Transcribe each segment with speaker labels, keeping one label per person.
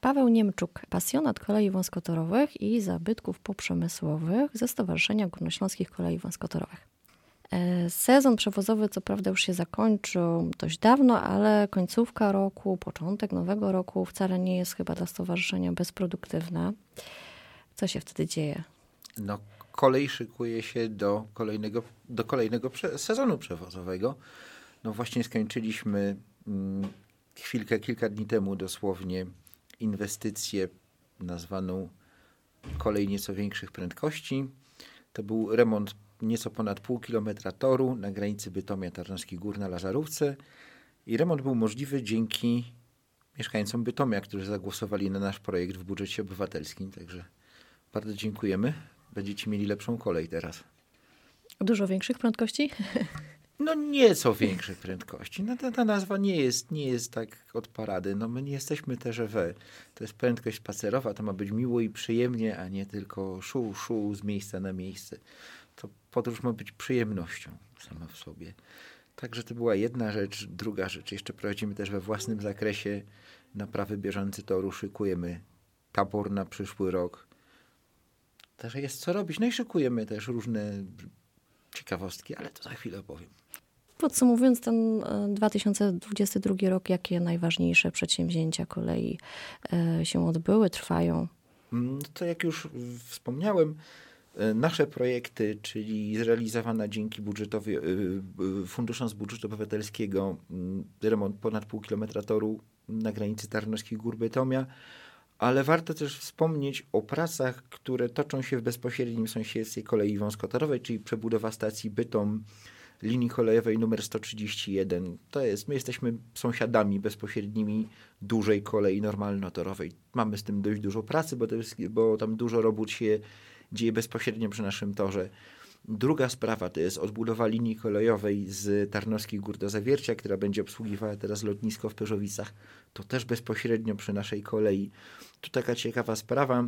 Speaker 1: Paweł Niemczuk, pasjonat kolei wąskotorowych i zabytków poprzemysłowych ze Stowarzyszenia Górnośląskich Kolei Wąskotorowych. E, sezon przewozowy, co prawda, już się zakończył dość dawno, ale końcówka roku, początek nowego roku wcale nie jest chyba dla stowarzyszenia bezproduktywna. Co się wtedy dzieje?
Speaker 2: No, kolej szykuje się do kolejnego, do kolejnego sezonu przewozowego. No właśnie skończyliśmy mm, chwilkę, kilka dni temu dosłownie inwestycję nazwaną kolej nieco większych prędkości. To był remont nieco ponad pół kilometra toru na granicy Bytomia Tarnowskich Gór na Lazarówce i remont był możliwy dzięki mieszkańcom Bytomia, którzy zagłosowali na nasz projekt w budżecie obywatelskim. Także bardzo dziękujemy. Będziecie mieli lepszą kolej teraz.
Speaker 1: Dużo większych prędkości?
Speaker 2: No nieco większych prędkości. No ta, ta nazwa nie jest, nie jest tak od parady. No my nie jesteśmy TGV. To jest prędkość spacerowa, to ma być miło i przyjemnie, a nie tylko szu, szu z miejsca na miejsce. To podróż ma być przyjemnością sama w sobie. Także to była jedna rzecz. Druga rzecz, jeszcze prowadzimy też we własnym zakresie naprawy bieżący toru. Szykujemy tabor na przyszły rok. Także jest co robić. No i szykujemy też różne ciekawostki, ale to za chwilę opowiem.
Speaker 1: Podsumowując ten 2022 e, rok, jakie najważniejsze przedsięwzięcia kolei e, się odbyły, trwają?
Speaker 2: Mm, to jak już wspomniałem, e, nasze projekty, czyli zrealizowana dzięki budżetowi, funduszom z budżetu obywatelskiego mm, remont ponad pół kilometra toru na granicy Tarnowskich Gór Bytomia, ale warto też wspomnieć o pracach, które toczą się w bezpośrednim sąsiedztwie kolei wąskotorowej, czyli przebudowa stacji Bytom linii kolejowej numer 131. To jest, my jesteśmy sąsiadami bezpośrednimi dużej kolei normalnotorowej. Mamy z tym dość dużo pracy, bo, jest, bo tam dużo robót się dzieje bezpośrednio przy naszym torze. Druga sprawa to jest odbudowa linii kolejowej z Tarnowskich Gór do Zawiercia, która będzie obsługiwała teraz lotnisko w Perzowicach. To też bezpośrednio przy naszej kolei. Tu taka ciekawa sprawa.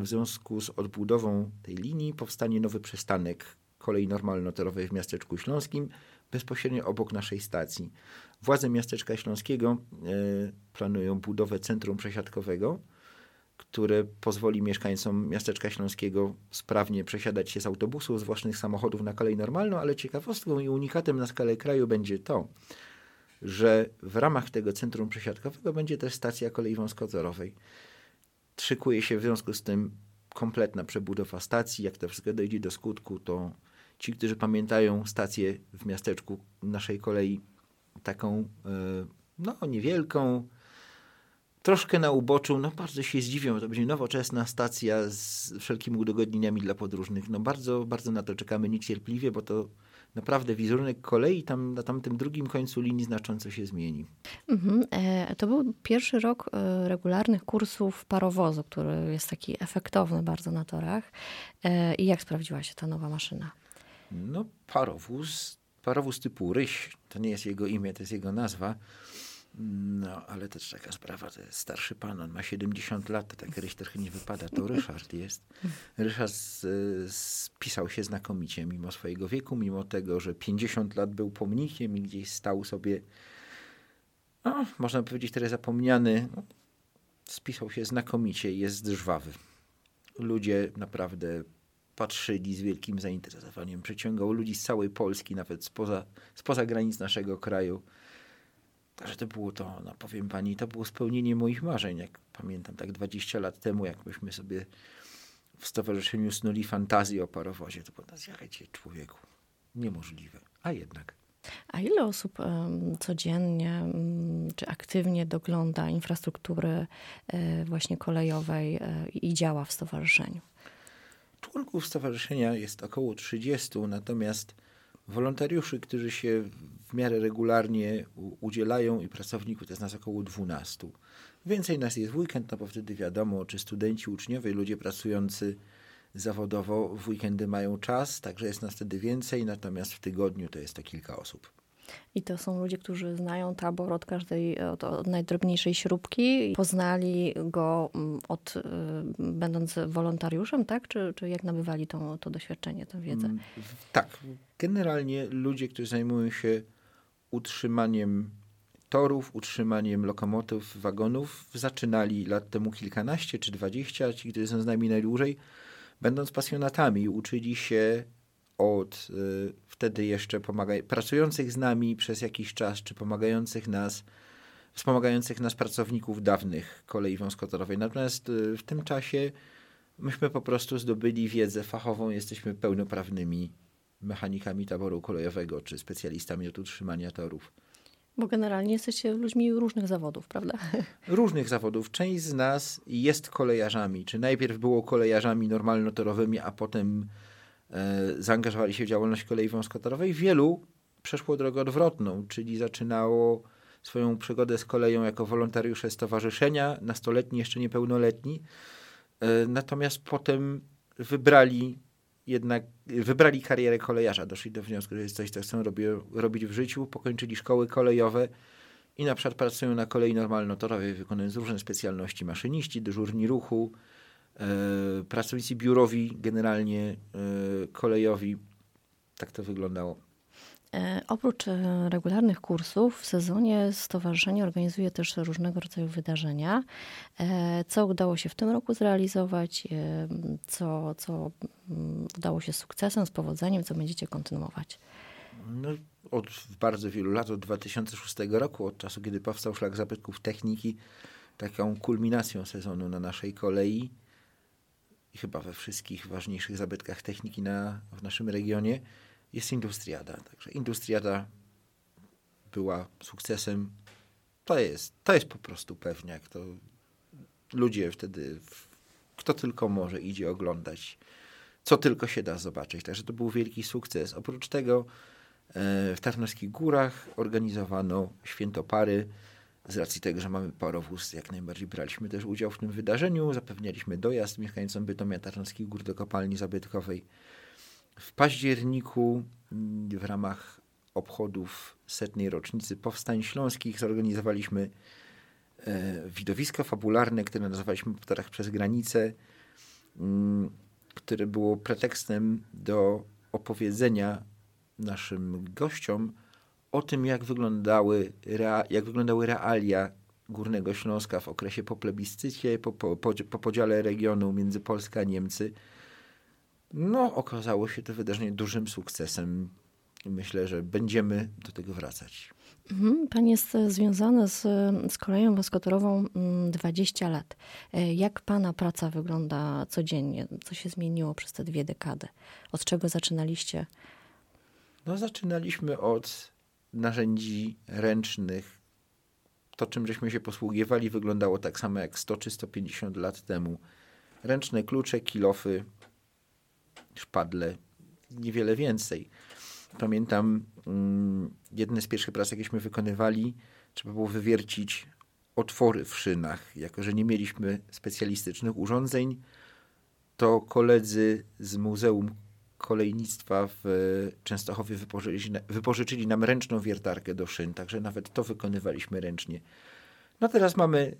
Speaker 2: W związku z odbudową tej linii powstanie nowy przystanek kolei normalnotorowej w miasteczku śląskim, bezpośrednio obok naszej stacji. Władze miasteczka śląskiego e, planują budowę centrum przesiadkowego, które pozwoli mieszkańcom miasteczka śląskiego sprawnie przesiadać się z autobusów, z własnych samochodów na kolej normalną, ale ciekawostką i unikatem na skalę kraju będzie to, że w ramach tego centrum przesiadkowego będzie też stacja kolei wąskotorowej. Szykuje się w związku z tym kompletna przebudowa stacji. Jak to wszystko dojdzie do skutku, to ci, którzy pamiętają stację w miasteczku naszej kolei, taką e, no niewielką, troszkę na uboczu, no bardzo się zdziwią, to będzie nowoczesna stacja z wszelkimi udogodnieniami dla podróżnych. No bardzo, bardzo na to czekamy niecierpliwie, bo to naprawdę wizerunek kolei tam na tamtym drugim końcu linii znacząco się zmieni.
Speaker 1: Mhm. E, to był pierwszy rok e, regularnych kursów parowozu, który jest taki efektowny bardzo na torach. I jak sprawdziła się ta nowa maszyna?
Speaker 2: No parowóz, parowóz typu Ryś, to nie jest jego imię, to jest jego nazwa. No, ale też taka sprawa, to jest starszy pan, on ma 70 lat, to tak ryś trochę nie wypada, to Ryszard jest. Ryszard spisał się znakomicie mimo swojego wieku, mimo tego, że 50 lat był pomnikiem i gdzieś stał sobie, no, można powiedzieć teraz zapomniany, spisał się znakomicie jest żwawy. Ludzie naprawdę patrzyli z wielkim zainteresowaniem. Przyciągał ludzi z całej Polski, nawet spoza, spoza granic naszego kraju. Także to było to, no powiem pani, to było spełnienie moich marzeń. Jak pamiętam, tak 20 lat temu, jak myśmy sobie w stowarzyszeniu snuli fantazję o parowozie, to było, zjechajcie człowieku, niemożliwe. A jednak.
Speaker 1: A ile osób codziennie czy aktywnie dogląda infrastruktury e, właśnie kolejowej e, i działa w stowarzyszeniu?
Speaker 2: Członków stowarzyszenia jest około 30, natomiast wolontariuszy, którzy się w miarę regularnie udzielają i pracowników to jest nas około 12. Więcej nas jest w weekend, no bo wtedy wiadomo, czy studenci, uczniowie, ludzie pracujący zawodowo w weekendy mają czas, także jest nas wtedy więcej, natomiast w tygodniu to jest to kilka osób.
Speaker 1: I to są ludzie, którzy znają tabor od każdej, od, od najdrobniejszej śrubki. Poznali go mm, od, y, będąc wolontariuszem, tak? Czy, czy jak nabywali to, to doświadczenie, tę wiedzę? Mm,
Speaker 2: tak. Generalnie ludzie, którzy zajmują się utrzymaniem torów, utrzymaniem lokomotyw, wagonów zaczynali lat temu kilkanaście czy dwadzieścia, ci, którzy są z nami najdłużej, będąc pasjonatami, uczyli się od y, wtedy jeszcze pracujących z nami przez jakiś czas, czy pomagających nas, wspomagających nas pracowników dawnych kolei wąskotorowej. Natomiast y, w tym czasie myśmy po prostu zdobyli wiedzę fachową, jesteśmy pełnoprawnymi mechanikami taboru kolejowego, czy specjalistami od utrzymania torów.
Speaker 1: Bo generalnie jesteście ludźmi różnych zawodów, prawda?
Speaker 2: Różnych zawodów. Część z nas jest kolejarzami. Czy najpierw było kolejarzami normalnotorowymi, a potem zaangażowali się w działalność kolei wąskotorowej. Wielu przeszło drogę odwrotną, czyli zaczynało swoją przygodę z koleją jako wolontariusze stowarzyszenia, nastoletni, jeszcze niepełnoletni. E, natomiast potem wybrali jednak wybrali karierę kolejarza, doszli do wniosku, że jest coś, co chcą robi, robić w życiu, pokończyli szkoły kolejowe i na przykład pracują na kolei normalnotorowej, wykonując różne specjalności, maszyniści, dyżurni ruchu, e, pracownicy biurowi, generalnie e, kolejowi. Tak to wyglądało.
Speaker 1: E, oprócz e, regularnych kursów w sezonie stowarzyszenie organizuje też różnego rodzaju wydarzenia. E, co udało się w tym roku zrealizować, co, co mm, udało się z sukcesem, z powodzeniem, co będziecie kontynuować?
Speaker 2: No, od bardzo wielu lat, od 2006 roku, od czasu, kiedy powstał Szlak Zabytków Techniki, taką kulminacją sezonu na naszej kolei i chyba we wszystkich ważniejszych zabytkach techniki na, w naszym regionie jest Industriada. Także Industriada była sukcesem. To jest, to jest po prostu pewniak. To ludzie wtedy, kto tylko może, idzie oglądać, co tylko się da zobaczyć. Także to był wielki sukces. Oprócz tego e, w Tarnowskich Górach organizowano święto pary. Z racji tego, że mamy parowóz, jak najbardziej braliśmy też udział w tym wydarzeniu. Zapewnialiśmy dojazd mieszkańcom Bytomia Tarnowskich Gór do kopalni zabytkowej. W październiku mm, w ramach obchodów setnej rocznicy powstań śląskich zorganizowaliśmy e, widowisko fabularne, które nazwaliśmy Ptarach przez granicę, mm, które było pretekstem do opowiedzenia naszym gościom o tym, jak wyglądały, jak wyglądały realia Górnego Śląska w okresie po plebiscycie, po, po, po podziale regionu między Polską a Niemcy – no, okazało się to wydarzenie dużym sukcesem i myślę, że będziemy do tego wracać.
Speaker 1: Mhm, pan jest związany z, z koleją woskotorową 20 mm, lat. E, jak pana praca wygląda codziennie? Co się zmieniło przez te dwie dekady? Od czego zaczynaliście?
Speaker 2: No, zaczynaliśmy od narzędzi ręcznych. To, czym żeśmy się posługiwali, wyglądało tak samo jak 100 czy 150 lat temu. Ręczne klucze, kilofy, szpadle, niewiele więcej. Pamiętam mm, jedne z pierwszych prac, jakieśmy wykonywali, trzeba było wywiercić otwory w szynach. Jako, że nie mieliśmy specjalistycznych urządzeń, to koledzy z Muzeum Kolejnictwa w Częstochowie wypożyczyli, wypożyczyli nam ręczną wiertarkę do szyn, także nawet to wykonywaliśmy ręcznie. No teraz mamy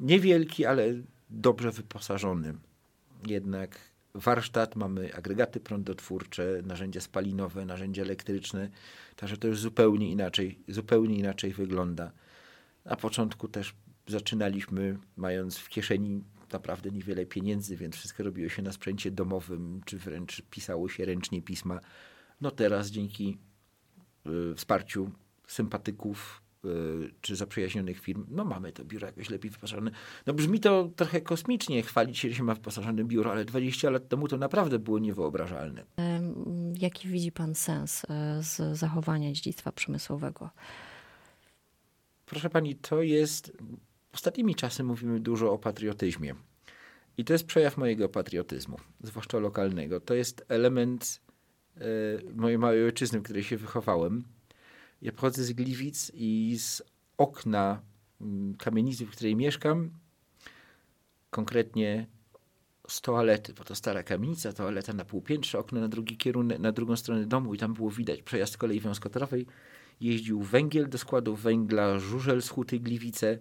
Speaker 2: niewielki, ale dobrze wyposażony jednak warsztat, mamy agregaty prądotwórcze, narzędzia spalinowe, narzędzia elektryczne, także to już zupełnie inaczej, zupełnie inaczej wygląda. Na początku też zaczynaliśmy mając w kieszeni naprawdę niewiele pieniędzy, więc wszystko robiło się na sprzęcie domowym, czy wręcz pisało się ręcznie pisma. No teraz dzięki y, wsparciu sympatyków, Y, czy zaprzyjaźnionych firm, no mamy to biuro jakoś lepiej wyposażone. No brzmi to trochę kosmicznie chwalić się, że się ma wyposażone biuro, ale 20 lat temu to naprawdę było niewyobrażalne.
Speaker 1: Jaki widzi pan sens e, z zachowania dziedzictwa przemysłowego?
Speaker 2: Proszę pani, to jest... Ostatnimi czasy mówimy dużo o patriotyzmie. I to jest przejaw mojego patriotyzmu, zwłaszcza lokalnego. To jest element e, mojej małej ojczyzny, w której się wychowałem ja pochodzę z Gliwic i z okna mm, kamienicy, w której mieszkam, konkretnie z toalety, bo to stara kamienica, toaleta na półpiętrze, okno na drugi kierunek, na drugą stronę domu i tam było widać przejazd kolei wąskotorowej. Jeździł węgiel do składu węgla, żużel z Huty Gliwice.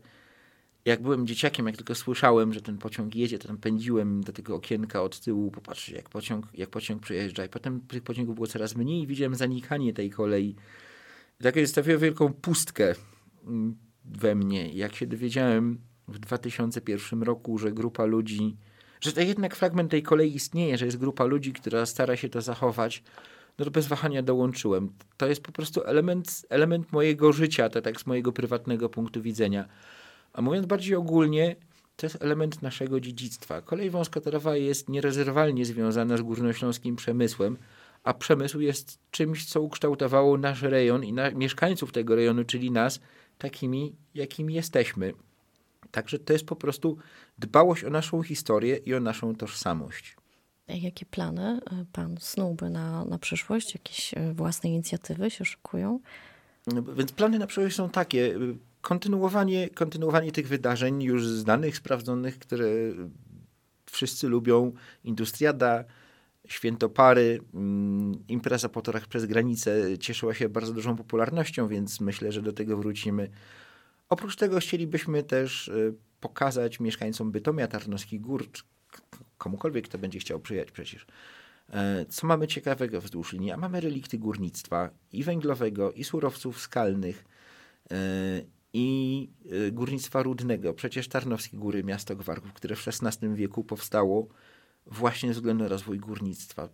Speaker 2: Jak byłem dzieciakiem, jak tylko słyszałem, że ten pociąg jedzie, to tam pędziłem do tego okienka od tyłu, popatrzeć jak pociąg, jak pociąg przejeżdża. I potem tych pociągów było coraz mniej i widziałem zanikanie tej kolei tak jest stawiał wielką pustkę. Mm, we mnie. Jak się dowiedziałem w 2001 roku, że grupa ludzi, że to jednak fragment tej kolei istnieje, że jest grupa ludzi, która stara się to zachować, no to bez wahania dołączyłem. To jest po prostu element, element mojego życia, to tak z mojego prywatnego punktu widzenia. A mówiąc bardziej ogólnie, to jest element naszego dziedzictwa. Kolej wąskotorowa jest nierozerwalnie związana z górnośląskim przemysłem, a przemysł jest czymś, co ukształtowało nasz rejon i na, mieszkańców tego rejonu, czyli nas, takimi, jakimi jesteśmy. Także to jest po prostu dbałość o naszą historię i o naszą tożsamość.
Speaker 1: Jakie plany e, pan snułby na, na przyszłość? Jakieś e, własne inicjatywy się szykują?
Speaker 2: No, więc plany na przyszłość są takie. Kontynuowanie, kontynuowanie tych wydarzeń już znanych, sprawdzonych, które wszyscy lubią. Industriada, Świętopary, mm, impreza po torach przez granicę cieszyła się bardzo dużą popularnością, więc myślę, że do tego wrócimy. Oprócz tego chcielibyśmy też y, pokazać mieszkańcom Bytomia, Tarnowskich Gór, komukolwiek, kto będzie chciał przyjechać przecież, e, co mamy ciekawego wzdłuż linii. A mamy relikty górnictwa i węglowego, i surowców skalnych, e, i y, górnictwa rudnego. Przecież Tarnowskie Góry, miasto Gwarków, które w XVI wieku powstało, właśnie ze względu na rozwój górnictwa.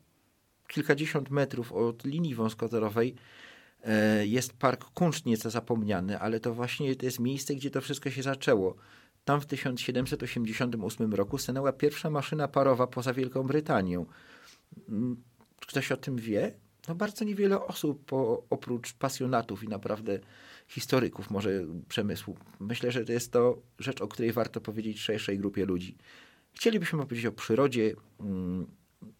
Speaker 2: Kilkadziesiąt metrów od linii wąskotorowej e, jest park Kunszt, nieco zapomniany, ale to właśnie to jest miejsce, gdzie to wszystko się zaczęło. Tam w 1788 roku stanęła pierwsza maszyna parowa poza Wielką Brytanią. Mm, ktoś o tym wie? No bardzo niewiele osób, po, oprócz pasjonatów i naprawdę historyków może przemysłu. Myślę, że to jest to rzecz, o której warto powiedzieć szerszej grupie ludzi. Chcielibyśmy opowiedzieć o przyrodzie mm,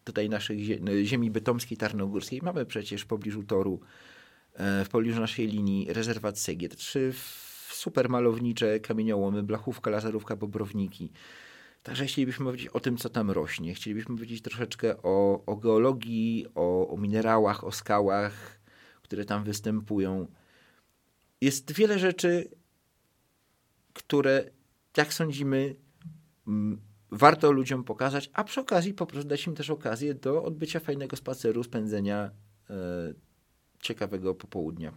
Speaker 2: tutaj naszej ziemi bytomskiej, tarnogórskiej. Mamy przecież w pobliżu toru, e, w pobliżu naszej linii rezerwat Segiet. Trzy super malownicze kamieniołomy, blachówka, lazarówka, bobrowniki. Także chcielibyśmy powiedzieć o tym, co tam rośnie. Chcielibyśmy powiedzieć troszeczkę o, o geologii, o, o minerałach, o skałach, które tam występują. Jest wiele rzeczy, które, jak sądzimy, warto ludziom pokazać, a przy okazji po prostu dać im też okazję do odbycia fajnego spaceru, spędzenia e, ciekawego popołudnia.